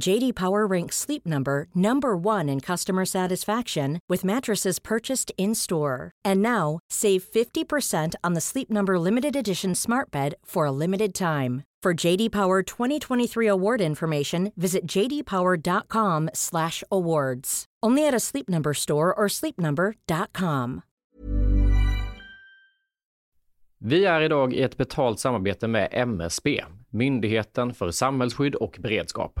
JD Power ranks Sleep Number number 1 in customer satisfaction with mattresses purchased in-store. And now, save 50% on the Sleep Number limited edition Smart Bed for a limited time. For JD Power 2023 award information, visit jdpower.com/awards. Only at a Sleep Number store or sleepnumber.com. Vi är idag i ett betalt samarbete med MSB, Myndigheten för samhällsskydd och beredskap.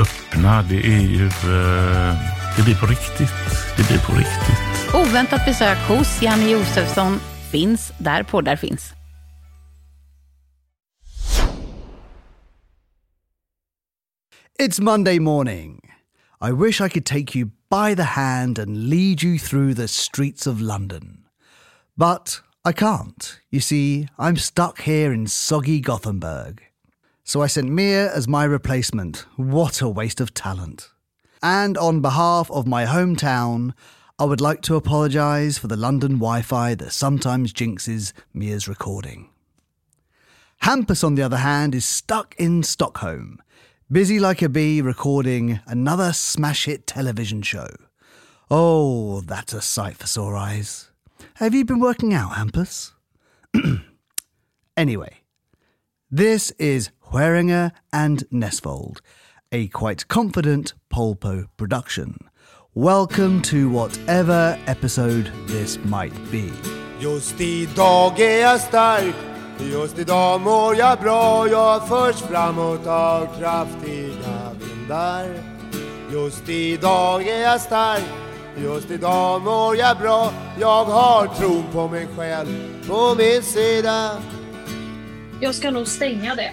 öppna. Det är ju... eh, det blir på riktigt. Det blir på riktigt. Oväntat besök hos Janne Josefsson finns där poddar finns. It's Monday morning. I wish I could take you by the hand and lead you through the streets of London. But I can't. You see, I'm stuck here in soggy Gothenburg. So I sent Mia as my replacement. What a waste of talent. And on behalf of my hometown, I would like to apologise for the London Wi Fi that sometimes jinxes Mia's recording. Hampus, on the other hand, is stuck in Stockholm, busy like a bee recording another smash hit television show. Oh, that's a sight for sore eyes. Have you been working out, Hampus? anyway, this is Hueringer and Nesvold, a quite confident Polpo production. Welcome to whatever episode this might be. Just idag är jag stark Just idag mår jag bra Jag förs framåt av kraftiga vindar Just idag är jag stark Just idag mår jag bra Jag har tron på mig själv på min sida Jag ska nog stänga det.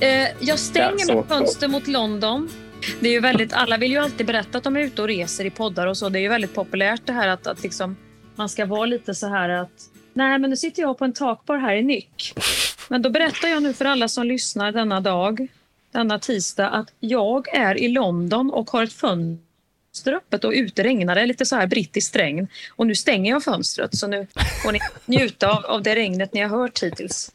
Eh, jag stänger mitt fönster mot London. Det är ju väldigt, alla vill ju alltid berätta att de är ute och reser i poddar och så. Det är ju väldigt populärt det här att, att liksom, man ska vara lite så här att nej men nu sitter jag på en takbar här i Nyck. Men då berättar jag nu för alla som lyssnar denna dag, denna tisdag, att jag är i London och har ett fönster öppet och ute regnar det lite så här brittiskt regn. Och nu stänger jag fönstret så nu får ni njuta av, av det regnet ni har hört hittills.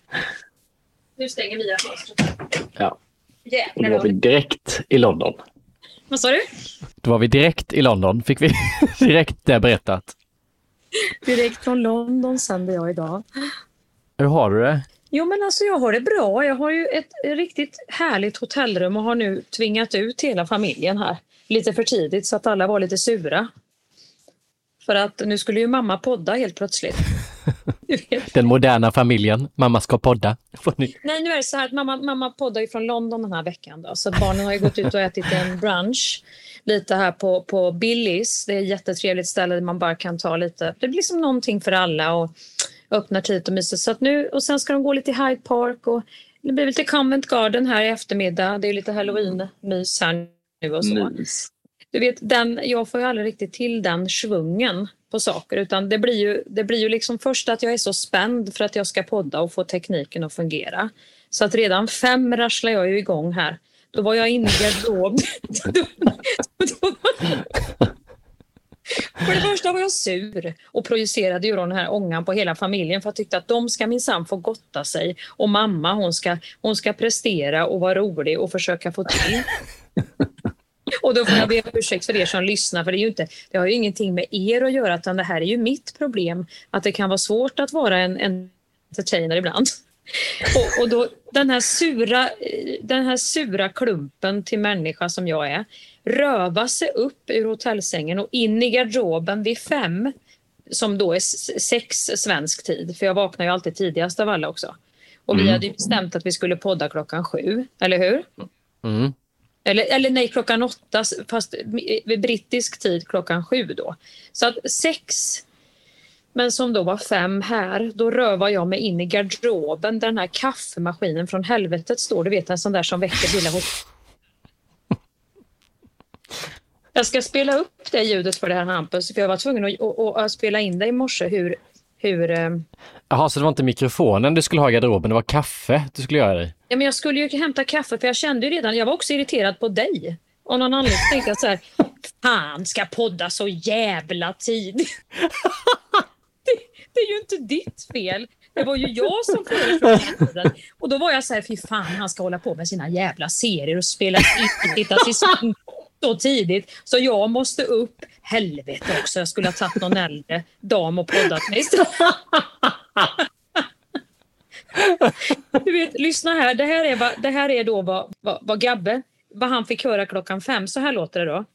Nu stänger Mia fönstret. Ja. Jäklar, Då var vi direkt i London. Vad sa du? Då var vi direkt i London, fick vi direkt det berättat. Direkt från London sänder jag idag. Hur har du det? Jo men alltså jag har det bra. Jag har ju ett riktigt härligt hotellrum och har nu tvingat ut hela familjen här. Lite för tidigt så att alla var lite sura. För att nu skulle ju mamma podda helt plötsligt. Den moderna familjen, mamma ska podda. Nej, nu är det så här att mamma, mamma poddar ju från London den här veckan. Då, så barnen har ju gått ut och ätit en brunch lite här på, på Billys. Det är ett jättetrevligt ställe där man bara kan ta lite. Det blir som någonting för alla och öppnar tid och myser. Så att nu, och sen ska de gå lite i Hyde Park och det blir lite Covent Garden här i eftermiddag. Det är lite halloween-mys här nu och så. Du vet, den, jag får ju aldrig riktigt till den svungen på saker utan det blir, ju, det blir ju liksom först att jag är så spänd för att jag ska podda och få tekniken att fungera. Så att redan fem rasslar jag ju igång här. Då var jag inne i garderoben. För det första var jag sur och projicerade ju då den här ångan på hela familjen för jag tyckte att de ska minsann få gotta sig och mamma hon ska, hon ska prestera och vara rolig och försöka få till. Och då får jag be om ursäkt för er som lyssnar, för det, är ju inte, det har ju ingenting med er att göra, utan det här är ju mitt problem, att det kan vara svårt att vara en, en entertainer ibland. Och, och då, den, här sura, den här sura klumpen till människa som jag är, röva sig upp ur hotellsängen och in i garderoben vid fem, som då är sex svensk tid, för jag vaknar ju alltid tidigast av alla också. Och vi Mm. hade ju bestämt att vi skulle podda klockan sju, eller hur? Mm. Eller, eller nej, klockan åtta, fast vid brittisk tid klockan sju då. Så att sex, men som då var fem här, då rövar jag mig in i garderoben där den här kaffemaskinen från helvetet står. Du vet en sån där som väcker hela hot- Jag ska spela upp det ljudet för det här Hampus, för jag var tvungen att, att, att spela in det i morse hur, hur eh, Jaha, så det var inte mikrofonen du skulle ha i garderoben, det var kaffe du skulle göra i? Ja, men jag skulle ju hämta kaffe för jag kände ju redan, jag var också irriterad på dig. Av någon anledning tänkte jag så här, fan ska podda så jävla tid. det, det är ju inte ditt fel. Det var ju jag som föreslog. Och då var jag så här, fy fan han ska hålla på med sina jävla serier och spela in titta till så tidigt. Så jag måste upp. Helvete också, jag skulle ha tagit någon äldre dam och poddat mig istället. Du vet, lyssna här. Det här är, vad, det här är då vad, vad, vad Gabbe, vad han fick höra klockan fem. Så här låter det då.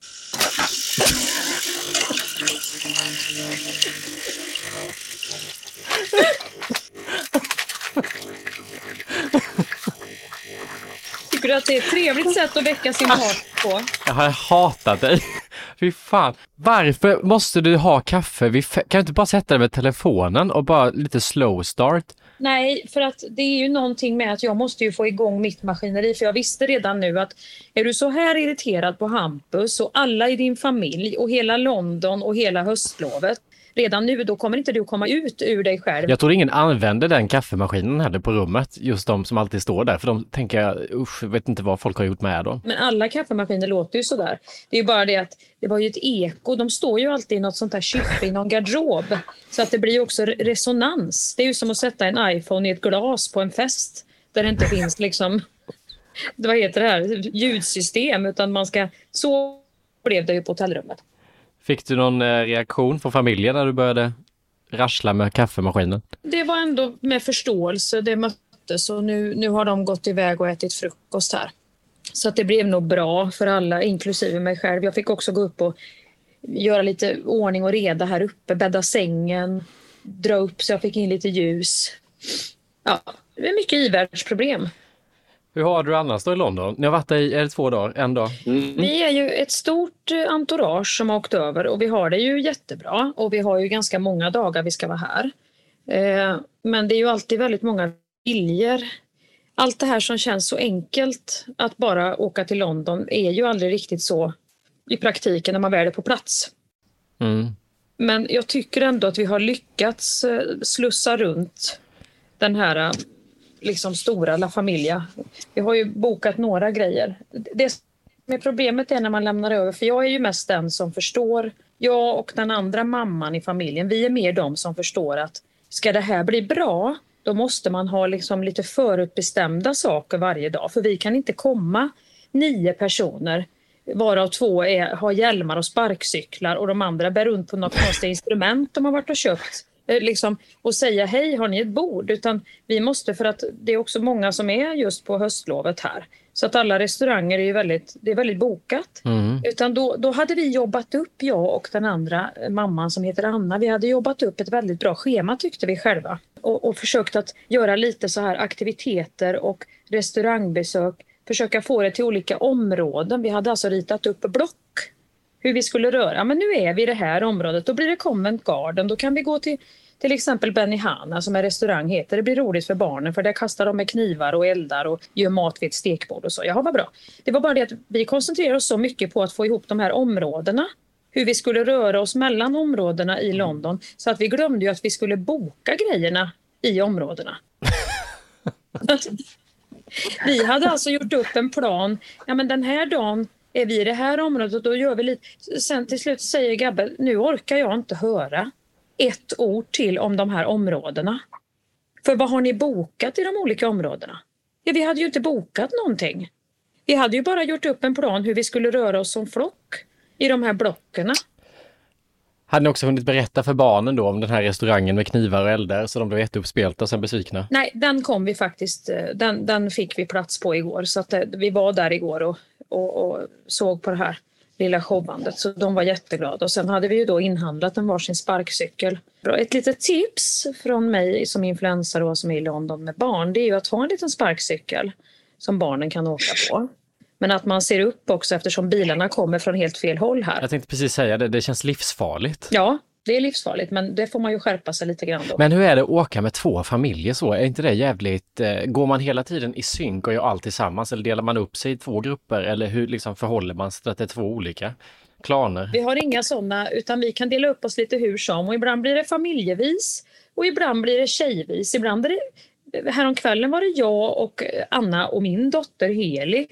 Tycker du att det är ett trevligt sätt att väcka sin part på? Jag har hatat dig. Fy fan. Varför måste du ha kaffe? vid Kan du inte bara sätta dig med telefonen och bara lite slow start? Nej, för att det är ju någonting med att jag måste ju få igång mitt maskineri. För jag visste redan nu att är du så här irriterad på Hampus och alla i din familj och hela London och hela höstlovet. Redan nu, då kommer inte du komma ut ur dig själv. Jag tror ingen använder den kaffemaskinen heller på rummet, just de som alltid står där, för de tänker jag, usch, vet inte vad folk har gjort med dem. Men alla kaffemaskiner låter ju sådär. Det är ju bara det att det var ju ett eko. De står ju alltid i något sånt här kyffe i någon garderob. Så att det blir ju också re- resonans. Det är ju som att sätta en iPhone i ett glas på en fest. Där det inte finns liksom, vad heter det här, ljudsystem. Utan man ska, så blev det ju på hotellrummet. Fick du någon eh, reaktion från familjen när du började rassla med kaffemaskinen? Det var ändå med förståelse det möttes och nu, nu har de gått iväg och ätit frukost här. Så att det blev nog bra för alla, inklusive mig själv. Jag fick också gå upp och göra lite ordning och reda här uppe, bädda sängen, dra upp så jag fick in lite ljus. Ja, det är mycket ivärldsproblem. Hur har du annars då i London? Ni har varit där i är det två dagar, en dag? Vi är ju ett stort eh, entourage som har åkt över och vi har det ju jättebra och vi har ju ganska många dagar vi ska vara här. Eh, Men det är ju alltid väldigt många viljor. Allt det här som känns så enkelt att bara åka till London är ju aldrig riktigt så i praktiken när man väl är på plats. Mm. Men jag tycker ändå att vi har lyckats eh, slussa runt den här liksom stora La Familia. Vi har ju bokat några grejer. Det som är problemet är när man lämnar över, för jag är ju mest den som förstår. Jag och den andra mamman i familjen, vi är mer de som förstår att ska det här bli bra, då måste man ha liksom lite förutbestämda saker varje dag. För vi kan inte komma nio personer varav två är, har hjälmar och sparkcyklar och de andra bär runt på något konstigt instrument de har varit och köpt eh, Liksom, och säga hej, har ni ett bord? Utan vi måste, för att det är också många som är just på höstlovet här. Så att alla restauranger är ju väldigt, det är väldigt bokat. Mm. Utan då, då hade vi jobbat upp, jag och den andra eh, mamman som heter Anna, vi hade jobbat upp ett väldigt bra schema tyckte vi själva. Och, och försökt att göra lite så här aktiviteter och restaurangbesök, försöka få det till olika områden. Vi hade alltså ritat upp block hur vi skulle röra. Men nu är vi i det här området, då blir det Convent Garden. Då kan vi gå till till exempel Benihana som en restaurang heter. Det blir roligt för barnen för där kastar de med knivar och eldar och gör mat vid ett stekbord och så. Jaha, vad bra. Det var bara det att vi koncentrerar oss så mycket på att få ihop de här områdena. Hur vi skulle röra oss mellan områdena i London. Så att vi glömde ju att vi skulle boka grejerna i områdena. Vi hade alltså gjort upp en plan. Ja, men den här dagen är vi i det här området och då gör vi lite. Sen till slut säger Gabbe, nu orkar jag inte höra ett ord till om de här områdena. För vad har ni bokat i de olika områdena? Ja, vi hade ju inte bokat någonting. Vi hade ju bara gjort upp en plan hur vi skulle röra oss som flock i de här blockerna. Hade ni också hunnit berätta för barnen då om den här restaurangen med knivar och eldar så de blev jätteuppspelta och sen besvikna? Nej, den kom vi faktiskt, eh, den, den fick vi plats på igår så att eh, vi var där igår och, och, och såg på det här. lilla showandet. Så de var jätteglada. Och sen hade vi ju då inhandlat en varsin sparkcykel. Ett litet tips från mig som influensare och som är i London med barn, det är ju att ha en liten sparkcykel som barnen kan åka på. Men att man ser upp också eftersom bilarna kommer från helt fel håll här. Jag tänkte precis säga det, det känns livsfarligt. Ja, det är livsfarligt, men det får man ju skärpa sig lite grann då. Men hur är det att åka med två familjer så? Är inte det jävligt... Eh, går man hela tiden i synk och gör allt tillsammans eller delar man upp sig i två grupper eller hur liksom förhåller man sig till att det är två olika klaner? Vi har inga sådana, utan vi kan dela upp oss lite hur som och ibland blir det familjevis och ibland blir det tjejvis. Ibland är det... Häromkvällen var det jag och Anna och min dotter Heli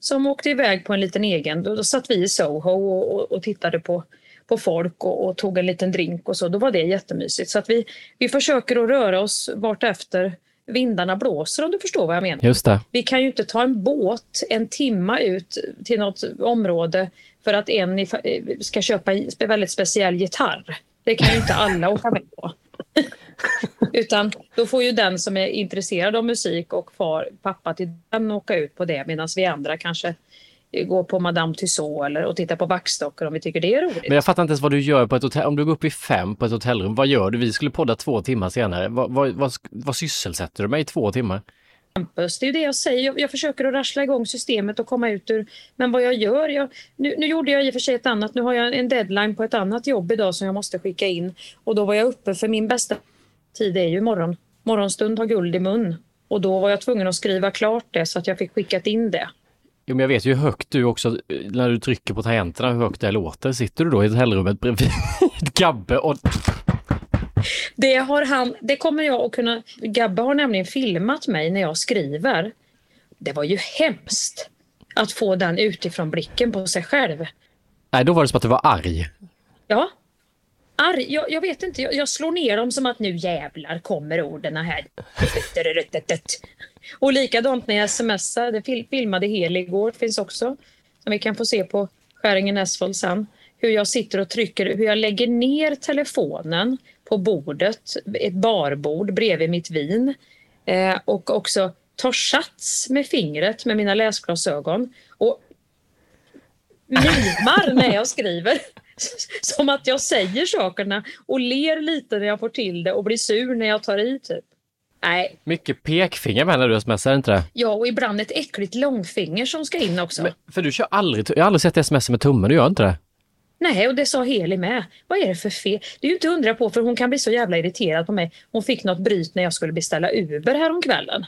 som åkte iväg på en liten egen. Då, satt vi i Soho och, och, och tittade på på folk och, och, tog en liten drink och så. Då var det jättemysigt. Så att vi, vi försöker att röra oss vart efter vindarna blåser om du förstår vad jag menar. Just det. Vi kan ju inte ta en båt en timma ut till något område för att en ska köpa en väldigt speciell gitarr. Det kan ju inte alla åka med på. Utan då får ju den som är intresserad av musik och far, pappa till den åka ut på det medan vi andra kanske gå på Madame Tussauds eller och titta på vaxdockor om vi tycker det är roligt. Men jag fattar inte ens vad du gör på ett hotell. Om du går upp i fem på ett hotellrum, vad gör du? Vi skulle podda två timmar senare. Vad, vad, vad, vad sysselsätter du mig i två timmar? Campus, det är det jag säger. Jag, jag, försöker att rassla igång systemet och komma ut ur... Men vad jag gör... Jag, nu, nu gjorde jag i och för sig ett annat. Nu har jag en deadline på ett annat jobb idag som jag måste skicka in. Och då var jag uppe för min bästa tid är ju morgon. Morgonstund har guld i mun. Och då var jag tvungen att skriva klart det så att jag fick skickat in det. Jo, men jag vet ju hur högt du också, när du trycker på tangenterna, hur högt det låter. Sitter du då i hotellrummet bredvid Gabbe och... Det, har han, det kommer jag att kunna... Gabbe har nämligen filmat mig när jag skriver. Det var ju hemskt att få den utifrån blicken på sig själv. Nej, då var det som att du var arg. Ja. Arg? Jag, jag vet inte, jag, jag, slår ner dem som att nu jävlar kommer orden här. Och likadant när jag smsar, det fil filmade Heli igår, finns också, som vi kan få se på Skäringen Esfold sen, hur jag sitter och trycker, hur jag lägger ner telefonen på bordet, ett barbord bredvid mitt vin eh, och också tar sats med fingret med mina läsglasögon och mimar när jag skriver. Som att jag säger sakerna och ler lite när jag får till det och blir sur när jag tar i typ. Nej. Mycket pekfinger med när du smsar, inte det? Ja, och ibland ett äckligt långfinger som ska in också. Men, för du kör aldrig, jag har aldrig sett sms med tummen, du gör inte det? Nej, och det sa Heli med. Vad är det för fel? Det är ju inte undra på för hon kan bli så jävla irriterad på mig. Hon fick något bryt när jag skulle beställa Uber häromkvällen.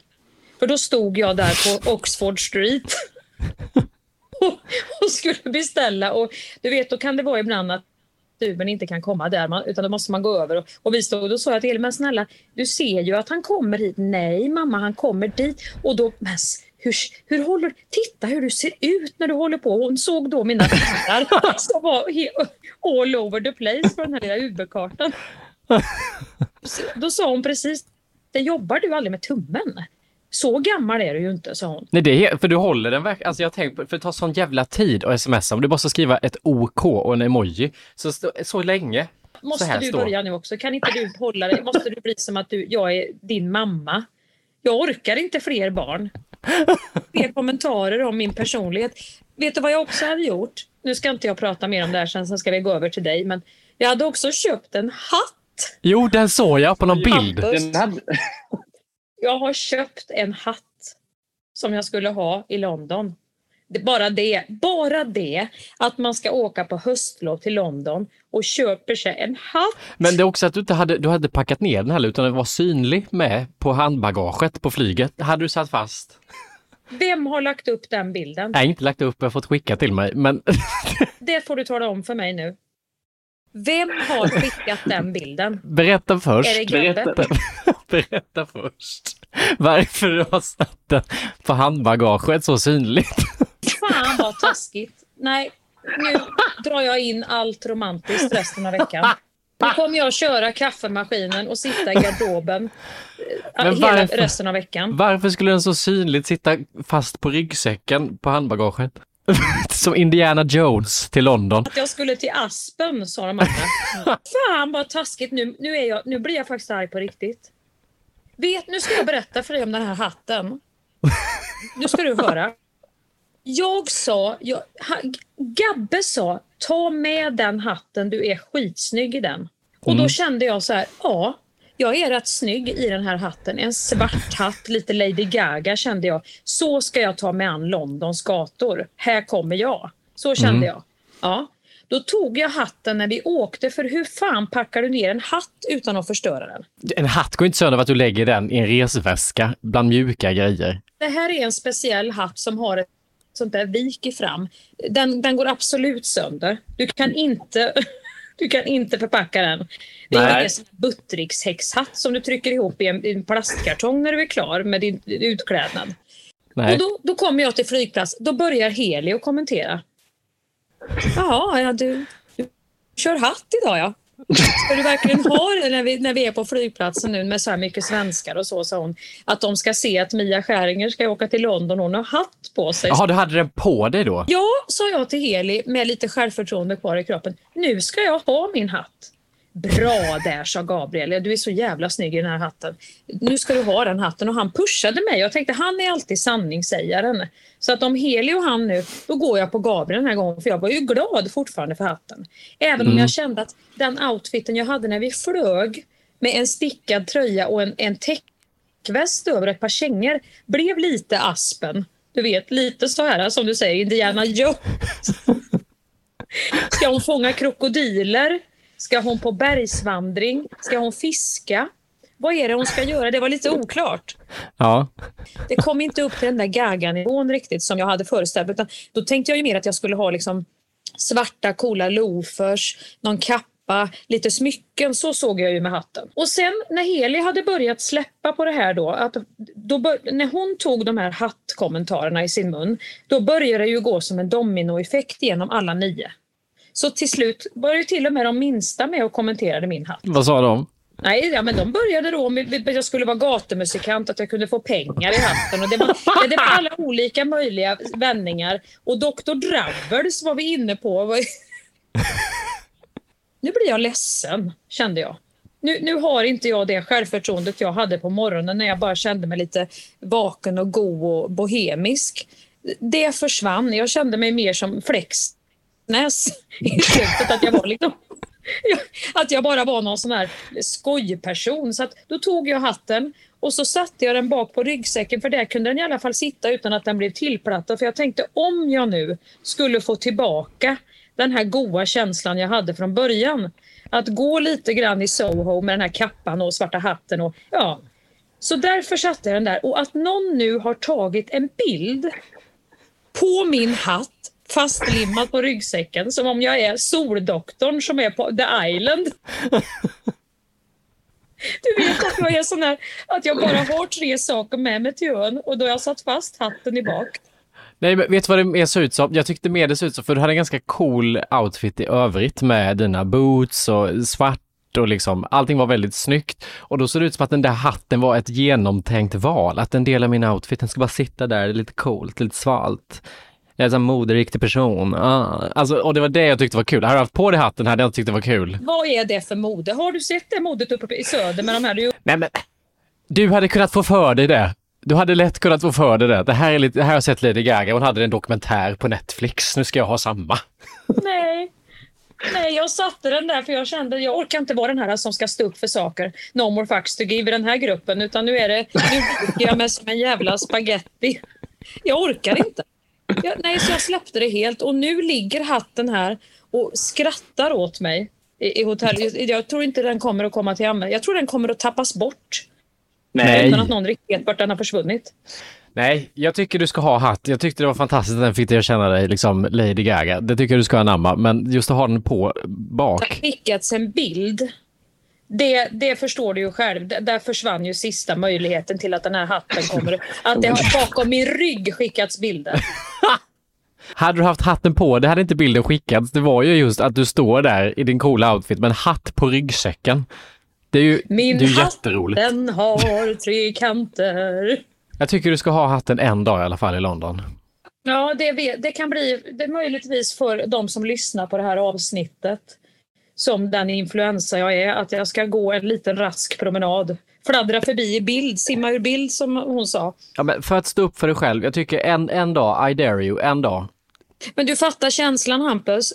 För då stod jag där på Oxford Street och skulle beställa och du vet, då kan det vara ibland att Ubern inte kan komma där, man, utan då måste man gå över. Och, och vi stod och sa jag till Elin, men snälla, du ser ju att han kommer hit. Nej mamma, han kommer dit. Och då, men hur, hur håller, titta hur du ser ut när du håller på. Hon såg då mina fingrar som var all over the place på den här lilla Uberkartan. Då sa hon precis, det jobbar du aldrig med tummen. Så gammal är du ju inte, sa hon. Nej, det är, för du håller den verkligen. Alltså jag tänker för det tar sån jävla tid att smsa. Om du bara ska skriva ett OK och en emoji, så, så länge. Måste du står. börja nu också? Kan inte du hålla dig? Måste du bli som att du, jag är din mamma? Jag orkar inte fler barn. Fler kommentarer om min personlighet. Vet du vad jag också hade gjort? Nu ska inte jag prata mer om det här sen, sen ska vi gå över till dig. Men jag hade också köpt en hatt. Jo, den såg jag på någon bild. Jag har köpt en hatt som jag skulle ha i London. Bara det, bara det att man ska åka på höstlov till London och köper sig en hatt. Men det är också att du inte hade, du hade packat ner den heller utan den var synlig med på handbagaget på flyget. hade du satt fast. Vem har lagt upp den bilden? Nej, inte lagt upp, jag har fått skicka till mig. Men... det får du tala om för mig nu. Vem har skickat den bilden? Berätta först. Berätta, berätta först. Varför du har satt den på handbagaget så synligt. Fan vad taskigt. Nej, nu drar jag in allt romantiskt resten av veckan. Nu kommer jag köra kaffemaskinen och sitta i garderoben eh, Men hela varför, resten av veckan. Varför skulle den så synligt sitta fast på ryggsäcken på handbagaget? Som Indiana Jones till London. Att jag skulle till Aspen, sa de andra. Fan vad taskigt, nu, nu, är jag, nu blir jag faktiskt arg på riktigt. Vet, nu ska jag berätta för dig om den här hatten. Nu ska du höra. Jag sa, jag, Gabbe sa, ta med den hatten, du är skitsnygg i den. Och då Mm. kände jag så här, ja, jag är rätt snygg i den här hatten. En svart hatt, lite Lady Gaga kände jag. Så ska jag ta mig an Londons gator. Här kommer jag. Så kände Mm. jag. Ja. Då tog jag hatten när vi åkte, för hur fan packar du ner en hatt utan att förstöra den? En hatt går inte sönder av att du lägger den i en resväska bland mjuka grejer. Det här är en speciell hatt som har ett sånt där vik i fram. Den, den går absolut sönder. Du kan inte, du kan inte förpacka den. Det är här Buttericks-häxhatt som du trycker ihop i en, i en plastkartong när du är klar med din utklädnad. Nej. Och då, då kommer jag till flygplats. Då börjar Heli att kommentera. Jaha, ja, du, du kör hatt idag ja. Ska du verkligen ha det när vi, när vi är på flygplatsen nu med så här mycket svenskar och så, sa hon. Att de ska se att Mia Skäringer ska åka till London och hon har hatt på sig. Jaha, du hade den på dig då? Ja, sa jag till Heli med lite självförtroende kvar i kroppen. Nu ska jag ha min hatt. Bra där, sa Gabriel. Du är så jävla snygg i den här hatten. Nu ska du ha den hatten. Och han pushade mig. Jag tänkte, han är alltid sanningssägaren. Så att om Heli och han nu, då går jag på Gabriel den här gången. För jag var ju glad fortfarande för hatten. Även om Mm. jag kände att den outfiten jag hade när vi flög med en stickad tröja och en, en täckväst över ett par kängor blev lite aspen. Du vet, lite så här som du säger, Indiana Jones. Ska hon fånga krokodiler? Ska hon på bergsvandring? Ska hon fiska? Vad är det hon ska göra? Det var lite oklart. Ja. Det kom inte upp till den där gaga-nivån riktigt som jag hade föreställt mig. Utan Då tänkte jag ju mer att jag skulle ha liksom svarta coola loafers, någon kappa, lite smycken. Så såg jag ju med hatten. Och sen när Heli hade börjat släppa på det här då, att då när hon tog de här hattkommentarerna i sin mun, då började det ju gå som en dominoeffekt genom alla nio. Så till slut började till och med de minsta med och kommenterade min hatt. Vad sa de? Nej, ja, men de började då med att jag skulle vara gatumusikant, att jag kunde få pengar i hatten. Och det, var, det var alla olika möjliga vändningar. Och Dr. Drabbels var vi inne på. Nu blir jag ledsen, kände jag. Nu, nu har inte jag det självförtroendet jag hade på morgonen när jag bara kände mig lite vaken och god och bohemisk. Det försvann. Jag kände mig mer som Flexnäs i slutet. Att jag var liksom att jag bara var någon sån här skojperson. Så att då tog jag hatten och så satte jag den bak på ryggsäcken för där kunde den i alla fall sitta utan att den blev tillplattad. För jag tänkte om jag nu skulle få tillbaka den här goa känslan jag hade från början. Att gå lite grann i Soho med den här kappan och svarta hatten. Och, ja. Så därför satte jag den där. Och att någon nu har tagit en bild på min hatt fastlimmad på ryggsäcken som om jag är soldoktorn som är på The Island. Du vet att jag är sån här att jag bara har tre saker med mig till ön och då har jag satt fast hatten i bak. Nej, men vet du vad det mer ser ut som? Jag tyckte mer det såg ut som, för du hade en ganska cool outfit i övrigt med dina boots och svart och liksom, allting var väldigt snyggt. Och då såg det ut som att den där hatten var ett genomtänkt val, att en del av min outfit, den ska bara sitta där lite coolt, lite svalt. Jag är en moderiktig person. Ah. Alltså, och det var det jag tyckte var kul. Hade du haft på dig hatten hade jag inte tyckt det var kul. Vad är det för mode? Har du sett det modet uppe i söder med de här? Du... Nej, men du hade kunnat få för dig det. Du hade lätt kunnat få för dig det. Det här, är lite, det här har jag sett Lady Gaga, hon hade en dokumentär på Netflix. Nu ska jag ha samma. Nej. Nej, jag satte den där för jag kände jag orkar inte vara den här som ska stå upp för saker. No more fucks to give i den här gruppen utan nu är det, nu viker jag mig som en jävla spaghetti. Jag orkar inte. Jag, nej, så jag släppte det helt och nu ligger hatten här och skrattar åt mig i, i hotellet. Jag tror inte den kommer att komma till användning. Jag tror den kommer att tappas bort. Nej. Utan att någon riktigt vet vart den har försvunnit. Nej, jag tycker du ska ha hatt. Jag tyckte det var fantastiskt att den fick dig att känna dig liksom Lady Gaga. Det tycker jag du ska anamma, men just att ha den på Det har bak. skickats en bild. Det, det förstår du ju själv. Där försvann ju sista möjligheten till att den här hatten kommer. Att det har bakom min rygg skickats bilder. Hade du haft hatten på, det hade inte bilden skickats. Det var ju just att du står där i din coola outfit med en hatt på ryggsäcken. Det är ju Min det är jätteroligt. den har tre kanter. Jag tycker du ska ha hatten en dag i alla fall i London. Ja, det, det kan bli det möjligtvis för de som lyssnar på det här avsnittet som den influensa jag är, att jag ska gå en liten rask promenad. Fladdra förbi i bild, simma ur bild som hon sa. Ja, men för att stå upp för dig själv, jag tycker en, en dag, I dare you, en dag. Men du fattar känslan Hampus.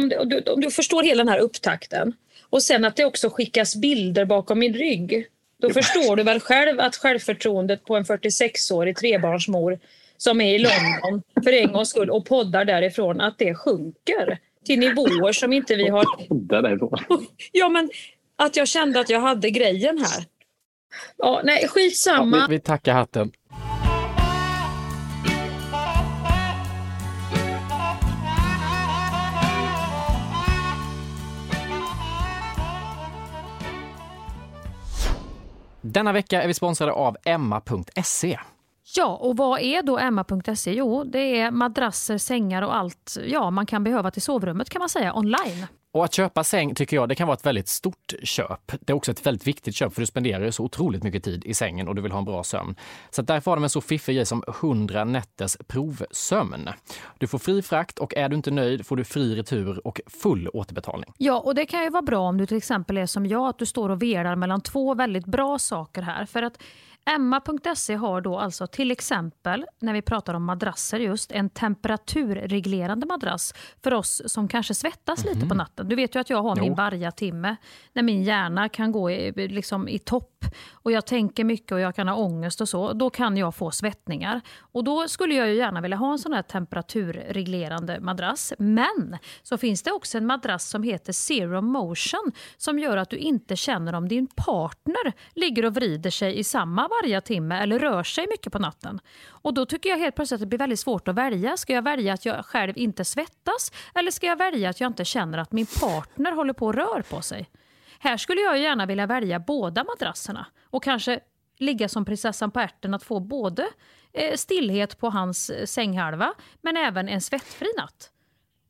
Om du, om du, om du förstår hela den här upptakten och sen att det också skickas bilder bakom min rygg. Då förstår du väl själv att självförtroendet på en 46-årig trebarnsmor som är i London för en gångs skull och poddar därifrån, att det sjunker till nivåer som inte vi har... Ja, men att jag kände att jag hade grejen här. Ja, nej, skitsamma. Ja, vi, vi tackar hatten. Denna vecka är vi sponsrade av Emma.se. Ja, och vad är då Emma.se? Jo, det är madrasser, sängar och allt ja, man kan behöva till sovrummet kan man säga online. Och att köpa säng tycker jag det kan vara ett väldigt stort köp. Det är också ett väldigt viktigt köp för du spenderar ju så otroligt mycket tid i sängen och du vill ha en bra sömn. Så därför har de en så fiffig grej som 100 nätters provsömn. Du får fri frakt och är du inte nöjd får du fri retur och full återbetalning. Ja, och det kan ju vara bra om du till exempel är som jag, att du står och velar mellan två väldigt bra saker här. För att Emma.se har då alltså till exempel, när vi pratar om madrasser just, en temperaturreglerande madrass för oss som kanske svettas mm lite på mhm. natten. Du vet ju att jag har jo. min vargatimme när min hjärna kan gå i, liksom i topp och jag tänker mycket och jag kan ha ångest och så. Då kan jag få svettningar. Och då skulle jag ju gärna vilja ha en sån här temperaturreglerande madrass. Men så finns det också en madrass som heter Zero Motion som gör att du inte känner om din partner ligger och vrider sig i samma varje timme eller rör sig mycket på natten. Och då tycker jag helt plötsligt att det blir väldigt svårt att välja. Ska jag välja att jag själv inte svettas eller ska jag välja att jag inte känner att min partner håller på och rör på sig? Här skulle jag gärna vilja välja båda madrasserna och kanske ligga som prinsessan på ärten att få både eh, stillhet på hans eh, sänghalva men även en svettfri natt.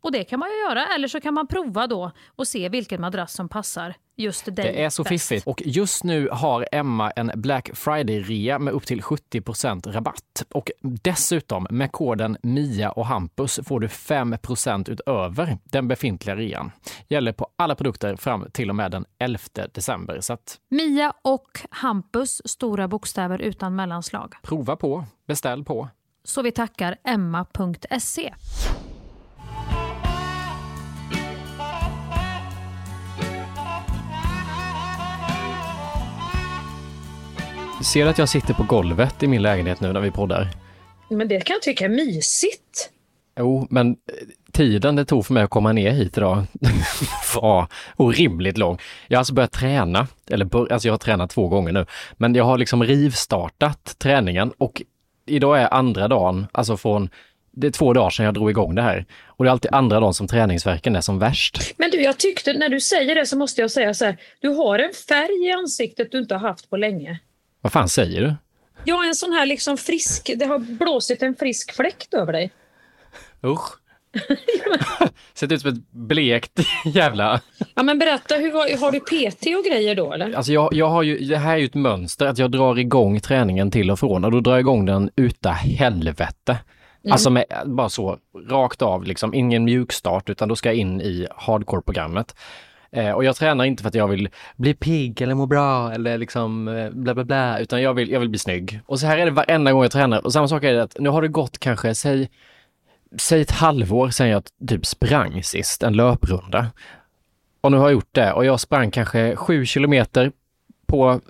Och det kan man ju göra, eller så kan man prova då och se vilken madrass som passar just dig Det är så bäst. fiffigt. Och just nu har Emma en Black Friday-rea med upp till 70 rabatt. Och dessutom med koden MIA och Hampus får du 5% utöver den befintliga rean. Gäller på alla produkter fram till och med den 11 december. Så att... Mia och Hampus, stora bokstäver utan mellanslag. Prova på, beställ på. Så vi tackar Emma.se. Ser du att jag sitter på golvet i min lägenhet nu när vi poddar? Men det kan jag tycka är mysigt. Jo, men eh, tiden det tog för mig att komma ner hit idag var orimligt lång. Jag har alltså börjat träna, eller alltså jag har tränat två gånger nu, men jag har liksom rivstartat träningen och idag är andra dagen, alltså från det är två dagar sedan jag drog igång det här. Och det är alltid andra dagen som träningsverken är som värst. Men du, jag tyckte, när du säger det så måste jag säga så här, du har en färg i ansiktet du inte har haft på länge. Vad fan säger du? Ja, en sån här liksom frisk, det har blåsit en frisk fläkt över dig. Usch. Sett ut som ett blekt jävla... Ja men berätta, hur har, du PT och grejer då eller? Alltså jag, jag har ju, det här är ju ett mönster att jag drar igång träningen till och från och då drar jag igång den uta helvete. Mm. Alltså med, bara så, rakt av liksom, ingen mjukstart utan då ska jag in i hardcore-programmet. Eh, och jag tränar inte för att jag vill bli pigg eller må bra eller liksom eh, bla bla bla, utan jag vill, jag vill bli snygg. Och så här är det varenda gång jag tränar. Och samma sak är det att nu har det gått kanske, säg, säg ett halvår sedan jag typ sprang sist, en löprunda. Och nu har jag gjort det och jag sprang kanske sju kilometer på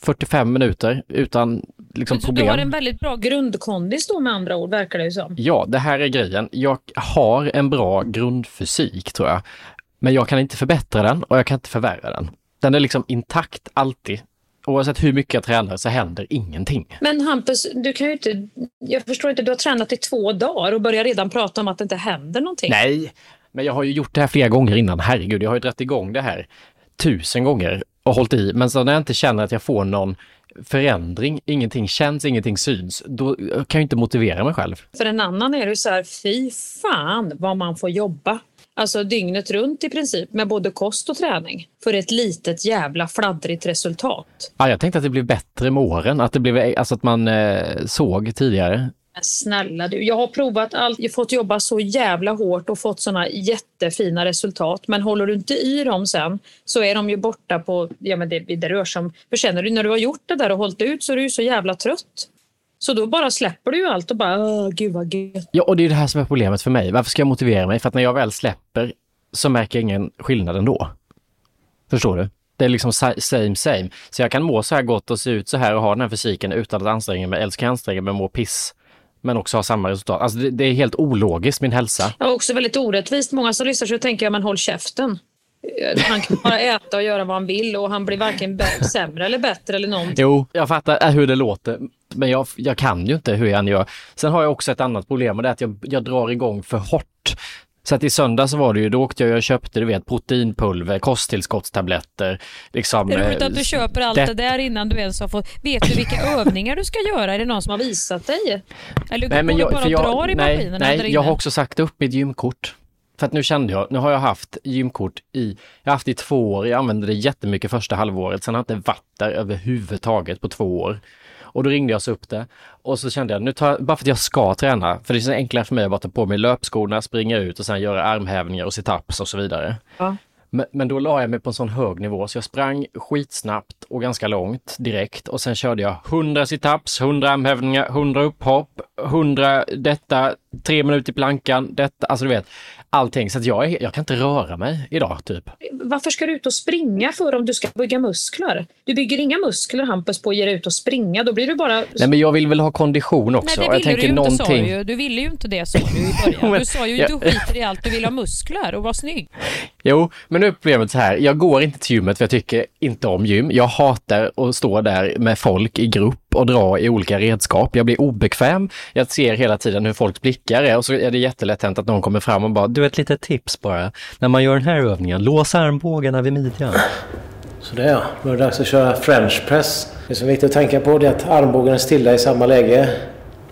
45 eh, minuter utan liksom Men, problem. Du har en väldigt bra grundkondis då med andra ord, verkar det ju som. Ja, det här är grejen. Jag har en bra grundfysik tror jag. Men jag kan inte förbättra den och jag kan inte förvärra den. Den är liksom intakt alltid. Oavsett hur mycket jag tränar så händer ingenting. Men Hampus, du kan ju inte, jag förstår inte, du har tränat i två dagar och börjar redan prata om att det inte händer någonting. Nej, men jag har ju gjort det här flera gånger innan. Herregud, jag har ju dragit igång det här tusen gånger och hållit i. Men så när jag inte känner att jag får någon förändring, ingenting känns, ingenting syns, då kan jag inte motivera mig själv. För en annan är det så här, fy fan vad man får jobba alltså dygnet runt i princip, med både kost och träning för ett litet jävla fladdrigt resultat. Ja, jag tänkte att det blev bättre med åren, att, det blev, alltså att man eh, såg tidigare. Men snälla du, jag har provat allt. Jag har fått jobba så jävla hårt och fått såna jättefina resultat. Men håller du inte i dem sen så är de ju borta på, ja men det, det rör sig om, för känner du när du har gjort det där och hållit ut så är du ju så jävla trött. Så då bara släpper du ju allt och bara, gud vad gött. Ja, och det är det här som är problemet för mig. Varför ska jag motivera mig? För att när jag väl släpper så märker jag ingen skillnad ändå. Förstår du? Det är liksom sa- same same. Så jag kan må så här gott och se ut så här och ha den här fysiken utan att anstränga mig. Eller så kan jag anstränga mig och må piss. Men också ha samma resultat. Alltså det, det är helt ologiskt, min hälsa. Ja, också väldigt orättvist. Många som lyssnar så tänker jag, men håll käften. Han kan bara äta och göra vad han vill och han blir varken sämre eller bättre eller någonting. Jo, jag fattar äh, hur det låter. Men jag, jag kan ju inte hur jag än gör. Sen har jag också ett annat problem och det är att jag, jag drar igång för hårt. Så att i söndag så var det ju, då åkte jag och köpte, du vet, proteinpulver, kosttillskottstabletter. Liksom, Det är roligt eh, att du köper allt det- det där innan du ens har fått... Vet du vilka övningar du ska göra? Är det någon som har visat dig? Eller går du bara för och drar i nej, maskinerna nej, jag har inne? också sagt upp mitt gymkort. För att nu kände jag, nu har jag haft gymkort i, jag har haft i två år, jag använde det jättemycket första halvåret, sen har jag inte varit där överhuvudtaget på två år. Och då ringde jag så upp det och så kände jag, nu tar bara för att jag ska träna, för det är så enklare för mig att bara ta på mig löpskorna, springa ut och sen göra armhävningar och situps och så vidare. Ja. Men, men då la jag mig på en sån hög nivå så jag sprang skitsnabbt och ganska långt direkt och sen körde jag 100 situps, 100 armhävningar, 100 upphopp, 100 detta, tre minuter i plankan, detta, alltså du vet allting. Så att jag, jag kan inte röra mig idag typ. Varför ska du ut och springa för om du ska bygga muskler? Du bygger inga muskler Hampus på att ge dig ut och springa. Då blir du bara... Nej men jag vill väl ha kondition också. Nej, det jag ville du tänker ju inte sa någonting. du ju. Du ville ju inte det sa du i början. Du sa ju Ja. du skiter i allt, du vill ha muskler och vara snygg. Jo, men nu är problemet så här. Jag går inte till gymmet för jag tycker inte om gym. Jag hatar att stå där med folk i grupp och dra i olika redskap. Jag blir obekväm. Jag ser hela tiden hur folks blickar är och så är det jättelätt hänt att någon kommer fram och bara, du ett litet tips bara. När man gör den här övningen, lås armbågarna vid midjan. Så det ja, då är det dags att köra French press. Det som är viktigt att tänka på är att armbågen är stilla i samma läge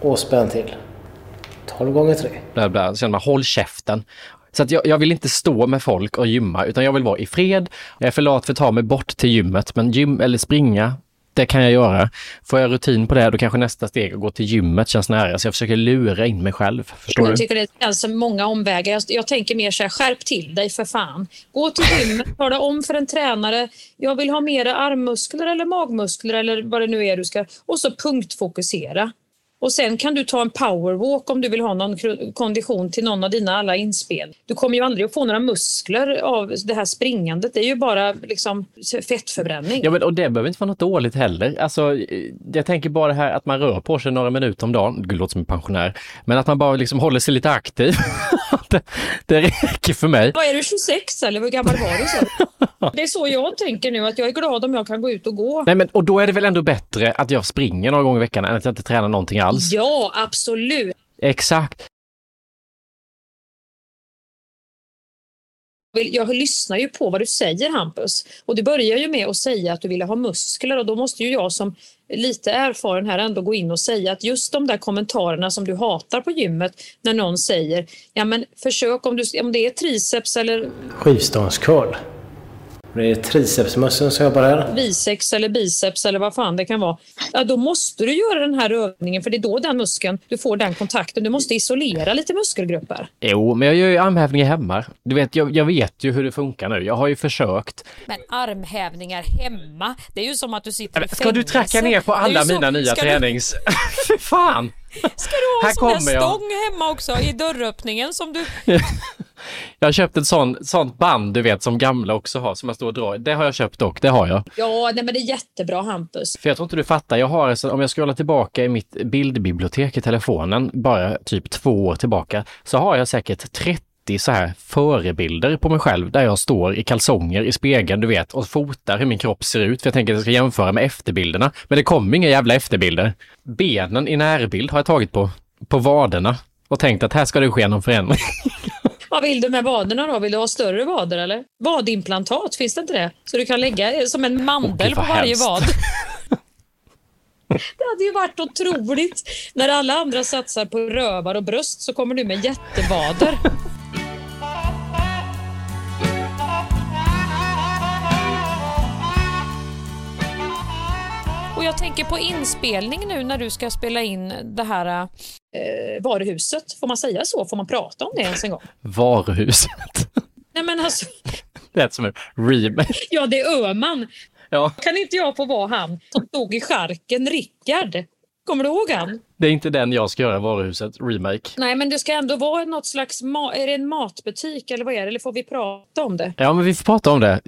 och spänn till. 12 gånger 3. Bla bla. Så känner man, håll käften. Så att jag, jag vill inte stå med folk och gymma, utan jag vill vara i fred. Jag är för lat för att ta mig bort till gymmet, men gym eller springa, det kan jag göra. Får jag rutin på det, då kanske nästa steg att gå till gymmet känns nära. Så jag försöker lura in mig själv. Förstår Jag du? tycker det känns som många omvägar. Jag, jag tänker mer så här, skärp till dig för fan. Gå till gymmet, tala om för en tränare, jag vill ha mera armmuskler eller magmuskler eller vad det nu är du ska... Och så punktfokusera. Och sen kan du ta en powerwalk om du vill ha någon kondition till någon av dina alla inspel. Du kommer ju aldrig att få några muskler av det här springandet. Det är ju bara liksom fettförbränning. Ja, men, och det behöver inte vara något dåligt heller. Alltså, eh, jag tänker bara det här att man rör på sig några minuter om dagen. Det låter som en pensionär. Men att man bara liksom håller sig lite aktiv. det, det räcker för mig. Vad är du, 26 eller hur gammal var du? Så? Det är så jag tänker nu, att jag är glad om jag kan gå ut och gå. Nej, men, och då är det väl ändå bättre att jag springer några gånger i veckan än att jag inte tränar någonting alls. Ja, absolut. Exakt. jag lyssnar ju på vad du säger Hampus. Och du börjar ju med att säga att du ville ha muskler och då måste ju jag som lite erfaren här ändå gå in och säga att just de där kommentarerna som du hatar på gymmet när någon säger ja men försök om, du, om det är triceps eller Skivstångscurl. Det är tricepsmuskeln som jobbar här. biceps eller biceps eller vad fan det kan vara. Ja, då måste du göra den här övningen för det är då den muskeln, du får den kontakten. Du måste isolera lite muskelgrupper. Jo, men jag gör ju armhävningar hemma. Du vet, jag, jag vet ju hur det funkar nu. Jag har ju försökt. Men armhävningar hemma, det är ju som att du sitter i Ska du tracka ner på alla så- mina nya ska du- tränings... Fy fan! Ska du ha Här en sån där kommer jag. stång hemma också i dörröppningen som du... Jag har köpt ett sånt, sånt band, du vet, som gamla också har, som man står och drar. Det har jag köpt dock, det har jag. Ja, nej, men det är jättebra Hampus. För jag tror inte du fattar, jag har, alltså, om jag scrollar tillbaka i mitt bildbibliotek i telefonen, bara typ två år tillbaka, så har jag säkert 30 så här förebilder på mig själv där jag står i kalsonger i spegeln, du vet, och fotar hur min kropp ser ut. För jag tänker att jag ska jämföra med efterbilderna. Men det kommer inga jävla efterbilder. Benen i närbild har jag tagit på, på vaderna och tänkt att här ska det ske någon förändring. Vad vill du med vaderna då? Vill du ha större vader eller? Vadimplantat, finns det inte det? Så du kan lägga eh, som en mandel Gud, på varje hemskt. vad. Det hade ju varit otroligt. När alla andra satsar på rövar och bröst så kommer du med jättevader. Och jag tänker på inspelning nu när du ska spela in det här. eh, varuhuset. Får man säga så? Får man prata om det ens en gång? Varuhuset. Nej men alltså, Det lät som en remake. ja det är Öhman. Ja. Kan inte jag få vara han som stod i skärken, Rickard? Kommer du ihåg han? Det är inte den jag ska göra, Varuhuset remake. Nej men det ska ändå vara något slags, ma- är det en matbutik eller vad är det? Eller får vi prata om det? Ja, men vi får prata om det.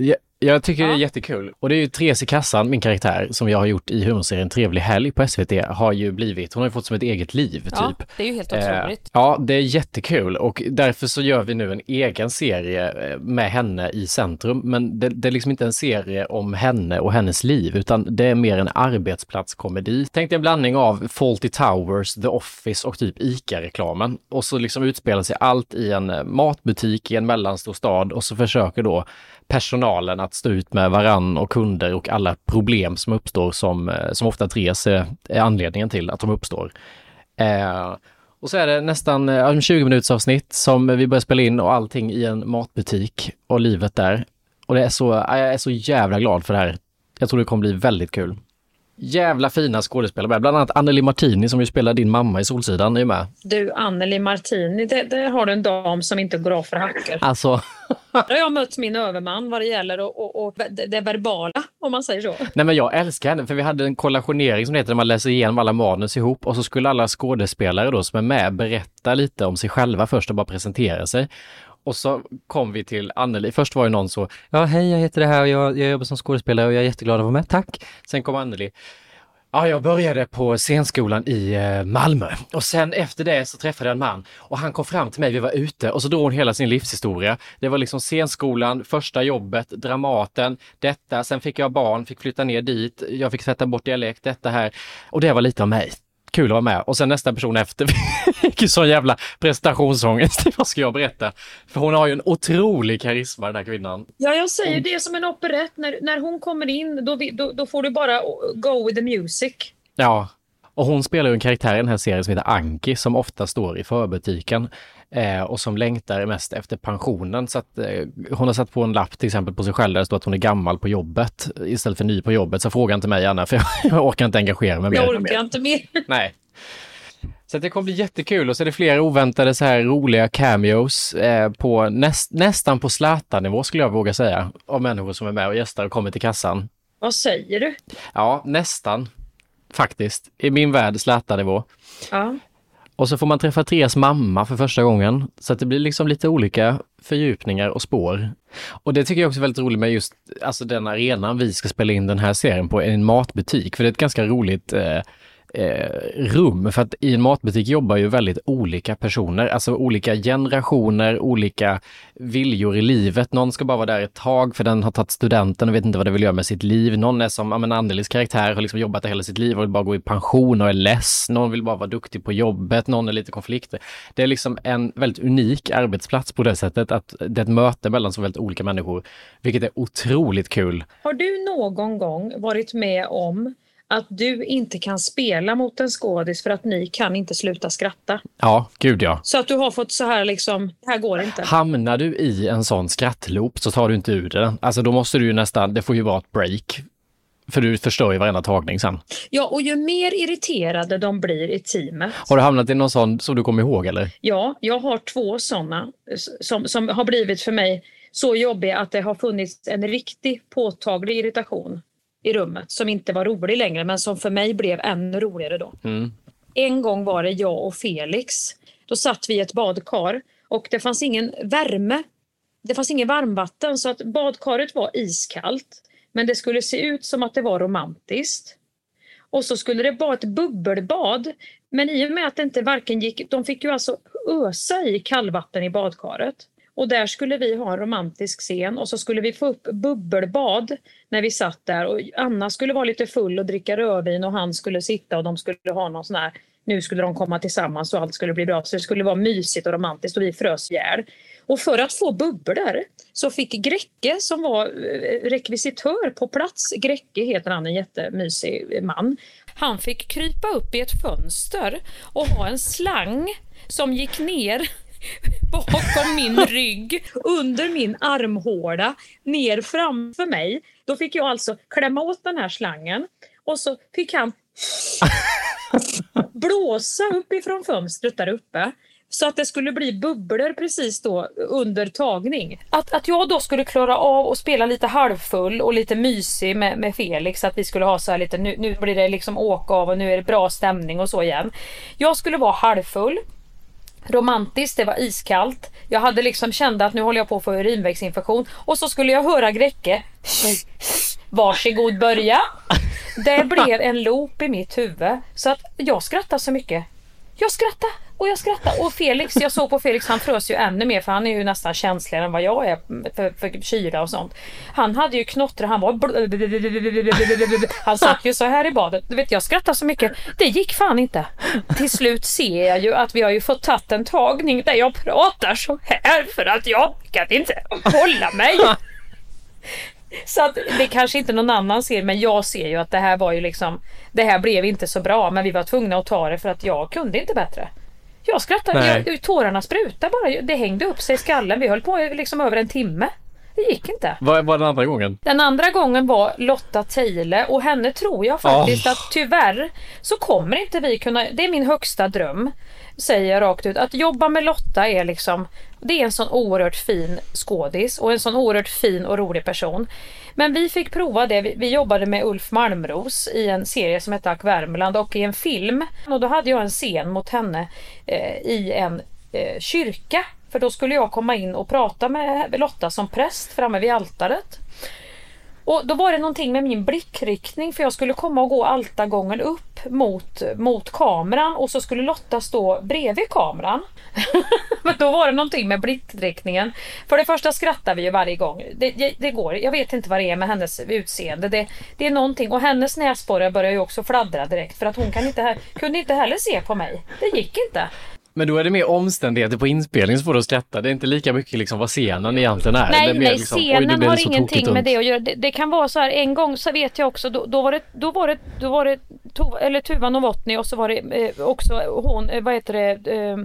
Jag, tycker det är jättekul. Och det är ju Therese i kassan, min karaktär, som jag har gjort i humorserien Trevlig helg på SVT, har ju blivit, hon har ju fått som ett eget liv, typ. Ja, det är ju helt Eh, otroligt. ja, det är jättekul och därför så gör vi nu en egen serie eh, med henne i centrum. Men det, det är liksom inte en serie om henne och hennes liv, utan det är mer en arbetsplatskomedi. Tänk dig en blandning av Fawlty Towers, The Office och typ ICA-reklamen. Och så liksom utspelar sig allt i en eh, matbutik i en mellanstor stad och så försöker då personalen att stå ut med varann och kunder och alla problem som uppstår som, eh, som ofta Therese eh, är, är anledningen till att de uppstår. Eh, och så är det nästan eh, 20 minuters avsnitt som vi börjar spela in och allting i en matbutik och livet där. Och det är så, jag är så jävla glad för det här. Jag tror det kommer bli väldigt kul. Jävla fina skådespelare med, bland annat Anneli Martini som ju spelar din mamma i Solsidan är med. Du Anneli Martini, där har du en dam som inte går av för hacker. Alltså, Där har jag mött min överman vad det gäller och, och, och det, det verbala, om man säger så. nej men jag älskar henne för vi hade en kollationering som det heter, där man läser igenom alla manus ihop och så skulle alla skådespelare då som är med berätta lite om sig själva först och bara presentera sig. Och så kom vi till Anneli. Först var det någon så, ja hej jag heter det här och jag, jag jobbar som skådespelare och jag är jätteglad att vara med, tack. Sen kom Anneli. Ja, jag började på scenskolan i eh, Malmö och sen efter det så träffade jag en man och han kom fram till mig, vi var ute och så drog hon hela sin livshistoria. Det var liksom scenskolan, första jobbet, Dramaten, detta, sen fick jag barn, fick flytta ner dit, jag fick sätta bort dialekt, detta här och det var lite av mig. Kul att vara med och sen nästa person efter fick ju sån jävla prestationsångest. Vad ska jag berätta? För hon har ju en otrolig karisma den här kvinnan. Ja, jag säger det är som en operett. När, när hon kommer in, då, vi- då, då får du bara go with the music. Ja, och hon spelar ju en karaktär i den här serien som heter Anki som ofta står i förbutiken eh, och som längtar mest efter pensionen. Så att eh, hon har satt på en lapp till exempel på sig själv där det står att hon är gammal på jobbet istället för ny på jobbet. Så fråga inte mig Anna för jag, jag orkar inte engagera mig mer. Jag orkar inte mer. Nej. Så det kommer bli jättekul och så är det flera oväntade så här roliga cameos eh, på näst, nästan på Zlatan-nivå skulle jag våga säga av människor som är med och gästar och kommer till kassan. Vad säger du? Ja, nästan faktiskt. I min värld Zlatan-nivå. Ja. Och så får man träffa Therese mamma för första gången. Så att det blir liksom lite olika fördjupningar och spår. Och det tycker jag också är väldigt roligt med just alltså den arenan vi ska spela in den här serien på, en matbutik. För det är ett ganska roligt eh, eh, rum. För att i en matbutik jobbar ju väldigt olika personer, alltså olika generationer, olika viljor i livet. Någon ska bara vara där ett tag för den har tagit studenten och vet inte vad det vill göra med sitt liv. Någon är som, ja men Annelis karaktär har liksom jobbat där hela sitt liv och vill bara gå i pension och är less. Någon vill bara vara duktig på jobbet, någon är lite konflikter. Det är liksom en väldigt unik arbetsplats på det sättet att det är ett möte mellan så väldigt olika människor, vilket är otroligt kul. Har du någon gång varit med om att du inte kan spela mot en skådis för att ni kan inte sluta skratta? Ja, gud ja. Så att du har fått så här liksom, det här går inte. Hamnar du i en sån skrattloop så tar du inte ur det. Alltså då måste du ju nästan, det får ju vara ett break. För du förstör ju varenda tagning sen. Ja, och ju mer irriterade de blir i teamet. Har du hamnat i någon sån som du kommer ihåg eller? Ja, jag har två sådana som, som har blivit för mig så jobbiga att det har funnits en riktig påtaglig irritation i rummet som inte var rolig längre men som för mig blev ännu roligare då. Mm. En gång var det jag och Felix. Då satt vi i ett badkar och det fanns ingen värme. Det fanns ingen varmvatten så att badkaret var iskallt. Men det skulle se ut som att det var romantiskt. Och så skulle det vara ett bubbelbad. Men i och med att det inte varken gick, de fick ju alltså ösa i kallvatten i badkaret. Och där skulle vi ha en romantisk scen och så skulle vi få upp bubbelbad när vi satt där och Anna skulle vara lite full och dricka rödvin och han skulle sitta och de skulle ha någon sån här nu skulle de komma tillsammans och allt skulle bli bra. Så det skulle vara mysigt och romantiskt och vi frös ihjäl. Och för att få bubblor så fick Grecke som var eh, rekvisitör på plats, Grecke heter han, en jättemysig man. Han fick krypa upp i ett fönster och ha en slang som gick ner bakom min rygg, under min armhåla, ner framför mig. Då fick jag alltså klämma åt den här slangen och så fick han blåsa uppifrån fönstret där uppe så att det skulle bli bubblor precis då under tagning. Att, att jag då skulle klara av att spela lite halvfull och lite mysig med, med Felix, att vi skulle ha så här lite, nu, nu blir det liksom åka av och nu är det bra stämning och så igen. Jag skulle vara halvfull, romantiskt, det var iskallt. Jag hade liksom kände att nu håller jag på att få urinvägsinfektion och så skulle jag höra Gräcke Varsågod börja. Det blev en loop i mitt huvud så att jag skrattade så mycket. Jag skrattade och jag skrattade och Felix, jag såg på Felix, han frös ju ännu mer för han är ju nästan känsligare än vad jag är för, för kyla och sånt. Han hade ju knottrar, han var Han satt ju så här i badet. Du vet jag skrattade så mycket. Det gick fan inte. Till slut ser jag ju att vi har ju fått tagit en tagning där jag pratar så här för att jag kan inte hålla mig. Så att det kanske inte någon annan ser men jag ser ju att det här var ju liksom Det här blev inte så bra men vi var tvungna att ta det för att jag kunde inte bättre. Jag skrattade, jag, tårarna sprutade bara. Det hängde upp sig i skallen. Vi höll på liksom över en timme. Det gick inte. Vad var den andra gången? Den andra gången var Lotta Teile och henne tror jag faktiskt oh. att tyvärr så kommer inte vi kunna, det är min högsta dröm, säger jag rakt ut, att jobba med Lotta är liksom, det är en sån oerhört fin skådis och en sån oerhört fin och rolig person. Men vi fick prova det. Vi, jobbade med Ulf Malmros i en serie som hette Ack Värmland och i en film. Och då hade jag en scen mot henne eh, i en eh, kyrka. För då skulle jag komma in och prata med Lotta som präst framme vid altaret. Och då var det någonting med min blickriktning för jag skulle komma och gå altargången upp mot, mot kameran och så skulle Lotta stå bredvid kameran. Men då var det någonting med blickriktningen. För det första skrattar vi ju varje gång. Det, det, det, går, jag vet inte vad det är med hennes utseende. Det, det är någonting och hennes näsborrar börjar ju också fladdra direkt för att hon kan inte, kunde inte heller se på mig. Det gick inte. Men då är det mer omständigheter på inspelningen som får att skratta. Det är inte lika mycket liksom vad scenen egentligen är. Nej, nej liksom, scenen har ingenting med det att göra. Det, det, kan vara så här, en gång så vet jag också, då, då var det, då var det, då var det to, eller Tuva Novotny och så var det eh, också hon, eh, vad heter det, eh,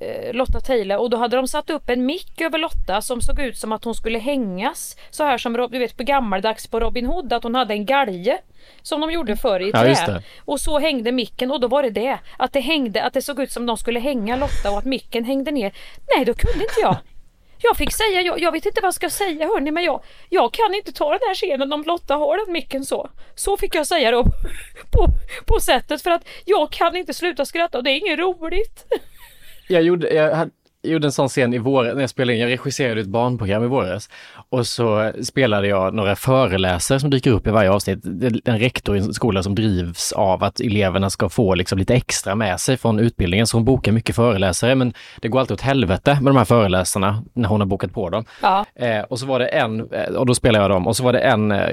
eh, Lotta Teile och då hade de satt upp en mick över Lotta som såg ut som att hon skulle hängas så här som du vet på gammaldags på Robin Hood att hon hade en galge som de gjorde förr i trä. Ja, och så hängde micken och då var det det. Att det hängde, att det såg ut som de skulle hänga Lotta och att micken hängde ner. Nej, då kunde inte jag. Jag fick säga, jag, jag vet inte vad jag ska säga hörni, men jag, jag kan inte ta den här scenen om Lotta har den micken så. Så fick jag säga då på, på sättet för att jag kan inte sluta skratta och det är inget roligt. Jag gjorde, jag hade gjorde en sån scen i våras, när jag spelade in, jag regisserade ett barnprogram i våras. Och så spelade jag några föreläsare som dyker upp i varje avsnitt. En rektor i en skola som drivs av att eleverna ska få liksom lite extra med sig från utbildningen. Så hon bokar mycket föreläsare, men det går alltid åt helvete med de här föreläsarna när hon har bokat på dem. Ja. Eh, och så var det en, eh, och då spelade jag dem, och så var det en, eh,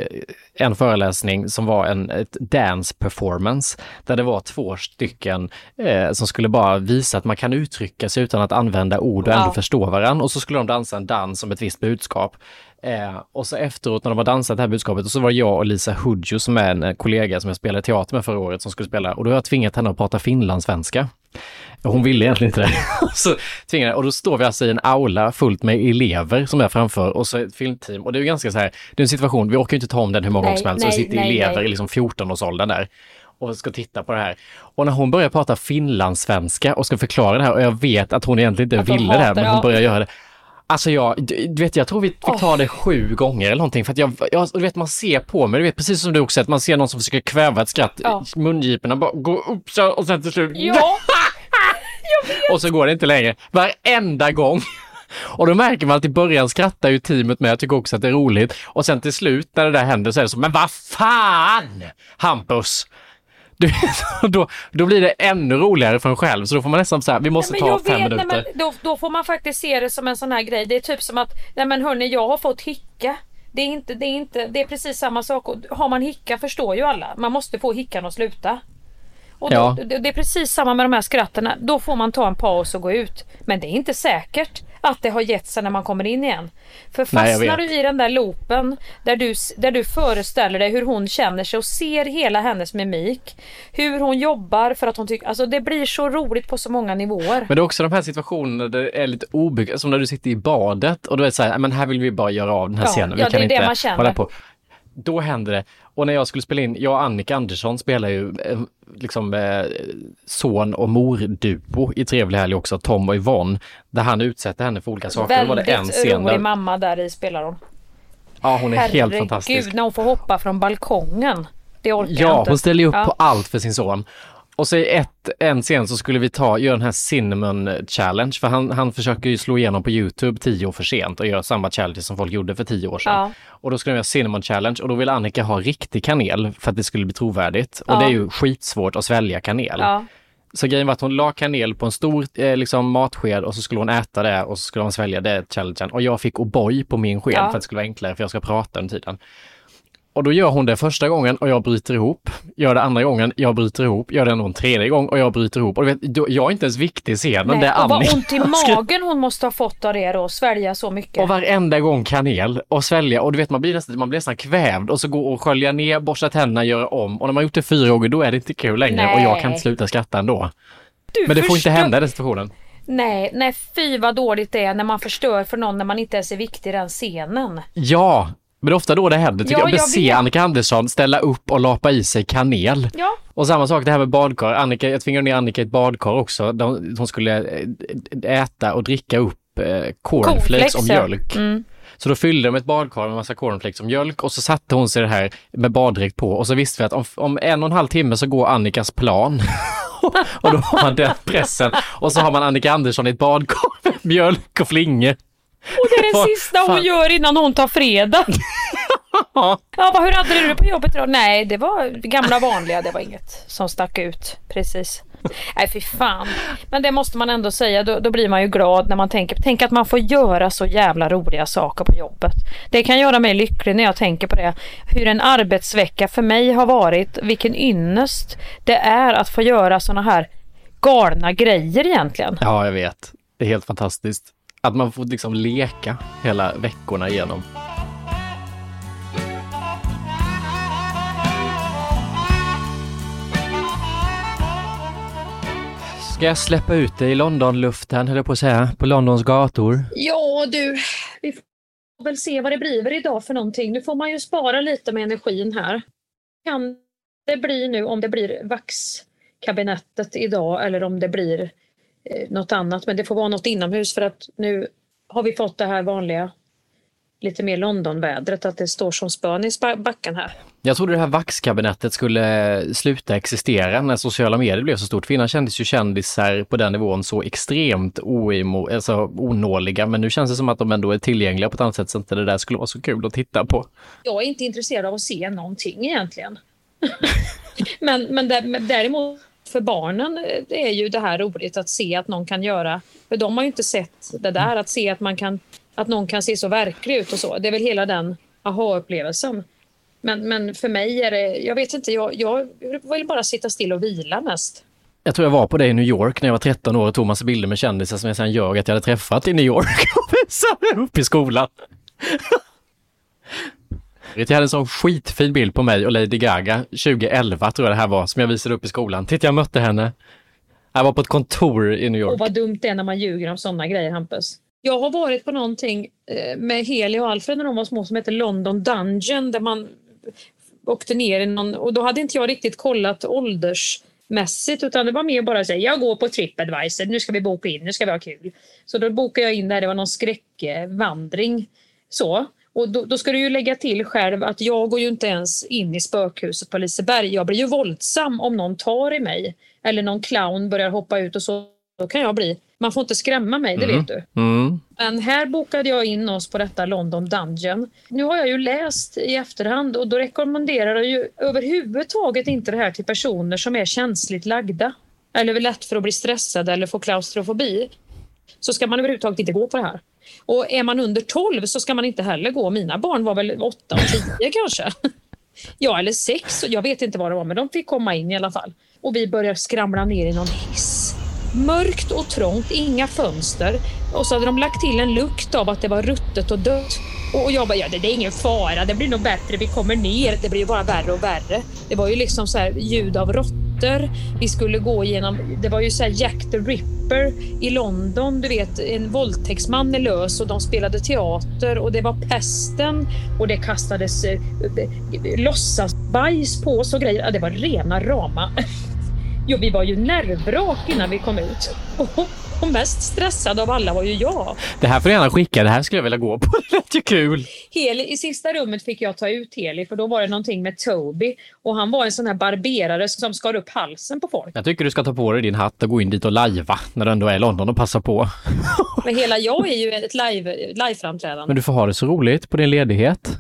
en föreläsning som var en ett dance performance, där det var två stycken eh, som skulle bara visa att man kan uttrycka sig utan att använda ord och ändå ja. förstå varandra. Och så skulle de dansa en dans om ett visst budskap. Eh, och så efteråt när de har dansat det här budskapet, och så var jag och Lisa Hudjo som är en kollega som jag spelade teater med förra året som skulle spela, och då har jag tvingat henne att prata finlandssvenska. Hon ville egentligen inte det. så tvingade, och då står vi alltså i en aula fullt med elever som är framför och så ett filmteam. Och det är ju ganska så här, det är en situation, vi orkar inte ta om den hur många gånger som helst, så sitter nej, elever nej. i liksom 14-årsåldern där och ska titta på det här. Och när hon börjar prata finlandssvenska och ska förklara det här och jag vet att hon egentligen inte ville det här, men hon börjar göra det. Alltså jag, du vet jag tror vi fick ta det sju gånger eller någonting för att jag, jag, du vet man ser på mig, du vet precis som du också att man ser någon som försöker kväva ett skratt, ja. mungiporna bara går upp så och sen till slut Ja! och så går det inte längre. Varenda gång. Och då märker man att i början skrattar ju teamet med, jag tycker också att det är roligt. Och sen till slut när det där händer så är det så, men vad fan! Hampus! Du, då, då blir det ännu roligare för en själv så då får man nästan säga vi måste nej, ta fem vet, minuter. Nej, då, då får man faktiskt se det som en sån här grej. Det är typ som att, nej men hörni jag har fått hicka. Det är, inte, det, är inte, det är precis samma sak. Har man hicka förstår ju alla. Man måste få hickan att sluta. Och då, ja. det, det är precis samma med de här skratten. Då får man ta en paus och gå ut. Men det är inte säkert att det har gett sig när man kommer in igen. För fastnar Nej, du i den där loopen där du, där du föreställer dig hur hon känner sig och ser hela hennes mimik. Hur hon jobbar för att hon tycker, alltså det blir så roligt på så många nivåer. Men det är också de här situationerna där det är lite obekvämt, som när du sitter i badet och du är så här, men här vill vi bara göra av den här ja, scenen. Vi ja, kan det är inte det man känner. Hålla på då händer det. Och när jag skulle spela in, jag och Annika Andersson spelar ju eh, liksom eh, son och mor-duo i Trevlig helg också, Tom och Yvonne, där han utsätter henne för olika saker. Då var det en Väldigt scen rolig där, mamma där i spelar hon. ja hon är helt fantastisk. Herregud, när hon får hoppa från balkongen. Det orkar jag Ja, inte. hon ställer ju upp Ja. på allt för sin son. Och i ett, en scen så skulle vi ta, göra den här Cinnamon Challenge, för han, han försöker ju slå igenom på Youtube tio år för sent och göra samma challenge som folk gjorde för tio år sedan. Ja. Och då skulle vi göra Cinnamon Challenge och då vill Annika ha riktig kanel för att det skulle bli trovärdigt. Och Ja. det är ju skitsvårt att svälja kanel. Ja. Så grejen var att hon la kanel på en stor eh, liksom, matsked och så skulle hon äta det och så skulle hon svälja det challengen. Och jag fick O'boy på min sked för att det skulle vara enklare för jag ska prata under tiden. Och då gör hon det första gången och jag bryter ihop. Gör det andra gången, jag bryter ihop. Gör det en tredje gång och jag bryter ihop. Och du vet, jag är inte ens viktig i scenen. Nej, det är och vad ont i magen hon måste ha fått av det då, svälja så mycket. Och varenda gång kanel och svälja och du vet man blir nästan, man blir nästan kvävd och så gå och skölja ner, borsta tänderna, göra om. Och när man gjort det fyra gånger då är det inte kul längre och jag kan Nej. inte sluta skratta ändå. Du Men det får inte hända i den situationen. Nej, nej fy vad dåligt det är när man förstör för någon när man inte ens är viktig i den scenen. Ja, men det är ofta då det händer. Tycker Ja, jag. jag vet. Annika Andersson ställa upp och lapa i sig kanel. Ja. Och samma sak det här med badkar. Annika, jag tvingade ner Annika i ett badkar också. De, hon skulle eh, äta och dricka upp eh, cornflakes och ja. mjölk. Mm. Så då fyllde de ett badkar med massa cornflakes och mjölk och så satte hon sig det här med baddräkt på och så visste vi att om, om en och en halv timme så går Annikas plan. och då har man den pressen och så har man Annika Andersson i ett badkar med mjölk och flingor. Och det är det Vad sista hon gör innan hon tar fredag. ja, vad, hur hade du det på jobbet idag? Nej, det var gamla vanliga. Det var inget som stack ut. Precis. Nej, fy fan. Men det måste man ändå säga. Då, då blir man ju glad när man tänker. Tänk att man får göra så jävla roliga saker på jobbet. Det kan göra mig lycklig när jag tänker på det. Hur en arbetsvecka för mig har varit. Vilken ynnest det är att få göra såna här galna grejer egentligen. Ja, jag vet. Det är helt fantastiskt. Att man får liksom leka hela veckorna igenom. Ska jag släppa ut dig i Londonluften, höll jag på att säga, på Londons gator? Ja du, vi får väl se vad det blir idag för någonting. Nu får man ju spara lite med energin här. Kan det bli nu om det blir vaxkabinettet idag eller om det blir eh, något annat. Men det får vara något inomhus för att nu har vi fått det här vanliga lite mer Londonvädret att det står som spön i backen här. Jag trodde det här vaxkabinettet skulle sluta existera när sociala medier blev så stort. För innan kändes ju kändisar på den nivån så extremt oimo, alltså onåliga, men nu känns det som att de ändå är tillgängliga på ett annat sätt så inte det där skulle vara så kul att titta på. Jag är inte intresserad av att se någonting egentligen. men, men däremot för barnen eh, är ju det här roligt att se att någon kan göra, för de har ju inte sett det där, att se att, man kan, att någon kan se så verklig ut och så. Det är väl hela den aha-upplevelsen. Men, men för mig är det, jag vet inte, jag, jag vill bara sitta still och vila mest. Jag tror jag var på det i New York när jag var 13 år och tog massa bilder med kändisar som jag sen ljög att jag hade träffat i New York och visade upp i skolan. Jag hade en sån skitfin bild på mig och Lady Gaga 2011 tror jag det här var som jag visade upp i skolan. Titta jag mötte henne. Jag var på ett kontor i New Och vad dumt det är när man ljuger om sådana grejer, Hampus. Jag har varit på någonting eh, med Heli och Alfred när de var små som heter London Dungeon där man åkte ner i någon och då hade inte jag riktigt kollat åldersmässigt utan det var mer bara att säga jag går på Tripadvisor, nu ska vi boka in, nu ska vi ha kul. Så då bokade jag in där, det var någon skräckvandring. Så. Och då, då ska du ju lägga till själv att jag går ju inte ens in i spökhuset på Liseberg. Jag blir ju våldsam om någon tar i mig. Eller någon clown börjar hoppa ut och så. Då kan jag bli. Man får inte skrämma mig, det Mm. vet du. Mm. Men här bokade jag in oss på detta London Dungeon. Nu har jag ju läst i efterhand och då rekommenderar jag ju överhuvudtaget inte det här till personer som är känsligt lagda. Eller är lätt för att bli stressade eller få klaustrofobi. Så ska man överhuvudtaget inte gå på det här. Och är man under 12 så ska man inte heller gå. Mina barn var väl 8 och 10 kanske. Ja, eller 6. Jag vet inte vad det var, men de fick komma in i alla fall. Och vi börjar skramla ner i någon hiss. Mörkt och trångt, inga fönster. Och så hade de lagt till en lukt av att det var ruttet och dött. Och jag bara, ja det, det är ingen fara, det blir nog bättre, vi kommer ner. Det blir ju bara värre och värre. Det var ju liksom så här ljud av råttor. Vi skulle gå igenom, det var ju så Jack the Ripper i London, du vet en våldtäktsman är lös och de spelade teater och det var pesten och det kastades eh, eh låtsasbajs på oss och grejer. Ja, det var rena rama. Jo, vi var ju nervrak innan vi kom ut. Och mest stressad av alla var ju jag. Det här får du gärna skicka, det här skulle jag vilja gå på. Det lät ju kul. Heli, I sista rummet fick jag ta ut Heli för då var det någonting med Toby och han var en sån här barberare som skar upp halsen på folk. Jag tycker du ska ta på dig din hatt och gå in dit och lajva när du ändå är i London och passa på. Men hela jag är ju ett live, liveframträdande. Men du får ha det så roligt på din ledighet.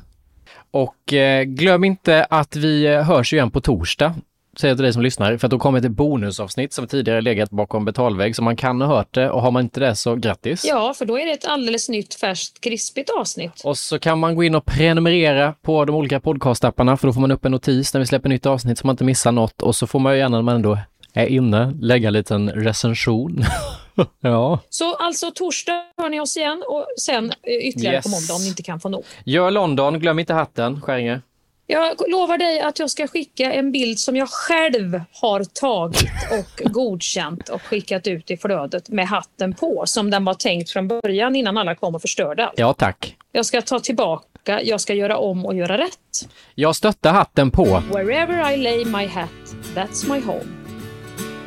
Och eh, glöm inte att vi eh, hörs igen på torsdag säger jag till dig som lyssnar, för att då kommer ett bonusavsnitt som tidigare legat bakom betalvägg, så man kan ha hört det och har man inte det så grattis. Ja, för då är det ett alldeles nytt, färskt, krispigt avsnitt. Och så kan man gå in och prenumerera på de olika podcastapparna, för då får man upp en notis när vi släpper nytt avsnitt så man inte missar något och så får man ju gärna när man ändå är inne lägga en liten recension. ja. Så alltså torsdag hör ni oss igen och sen eh, ytterligare yes. på måndag om ni inte kan få nog. Gör London, glöm inte hatten, Skäringe. Jag lovar dig att jag ska skicka en bild som jag själv har tagit och godkänt och skickat ut i flödet med hatten på som den var tänkt från början innan alla kom och förstörde allt. Ja, tack. Jag ska ta tillbaka, jag ska göra om och göra rätt. Jag stöttar hatten på. Wherever I lay my hat, that's my home.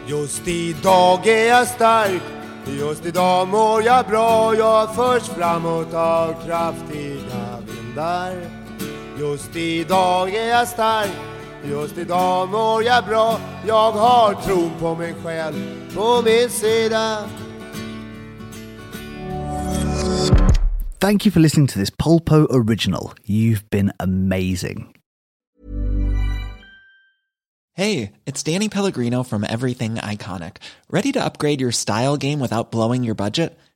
Just idag är jag stark, just idag mår jag bra. Jag förs framåt av kraftiga vindar. Just idag är jag stark, just idag mår jag bra. Jag har tron på mig själv på min sida. Thank you for listening to this Polpo original. You've been amazing. Hey, it's Danny Pellegrino from Everything Iconic. Ready to upgrade your style game without blowing your budget?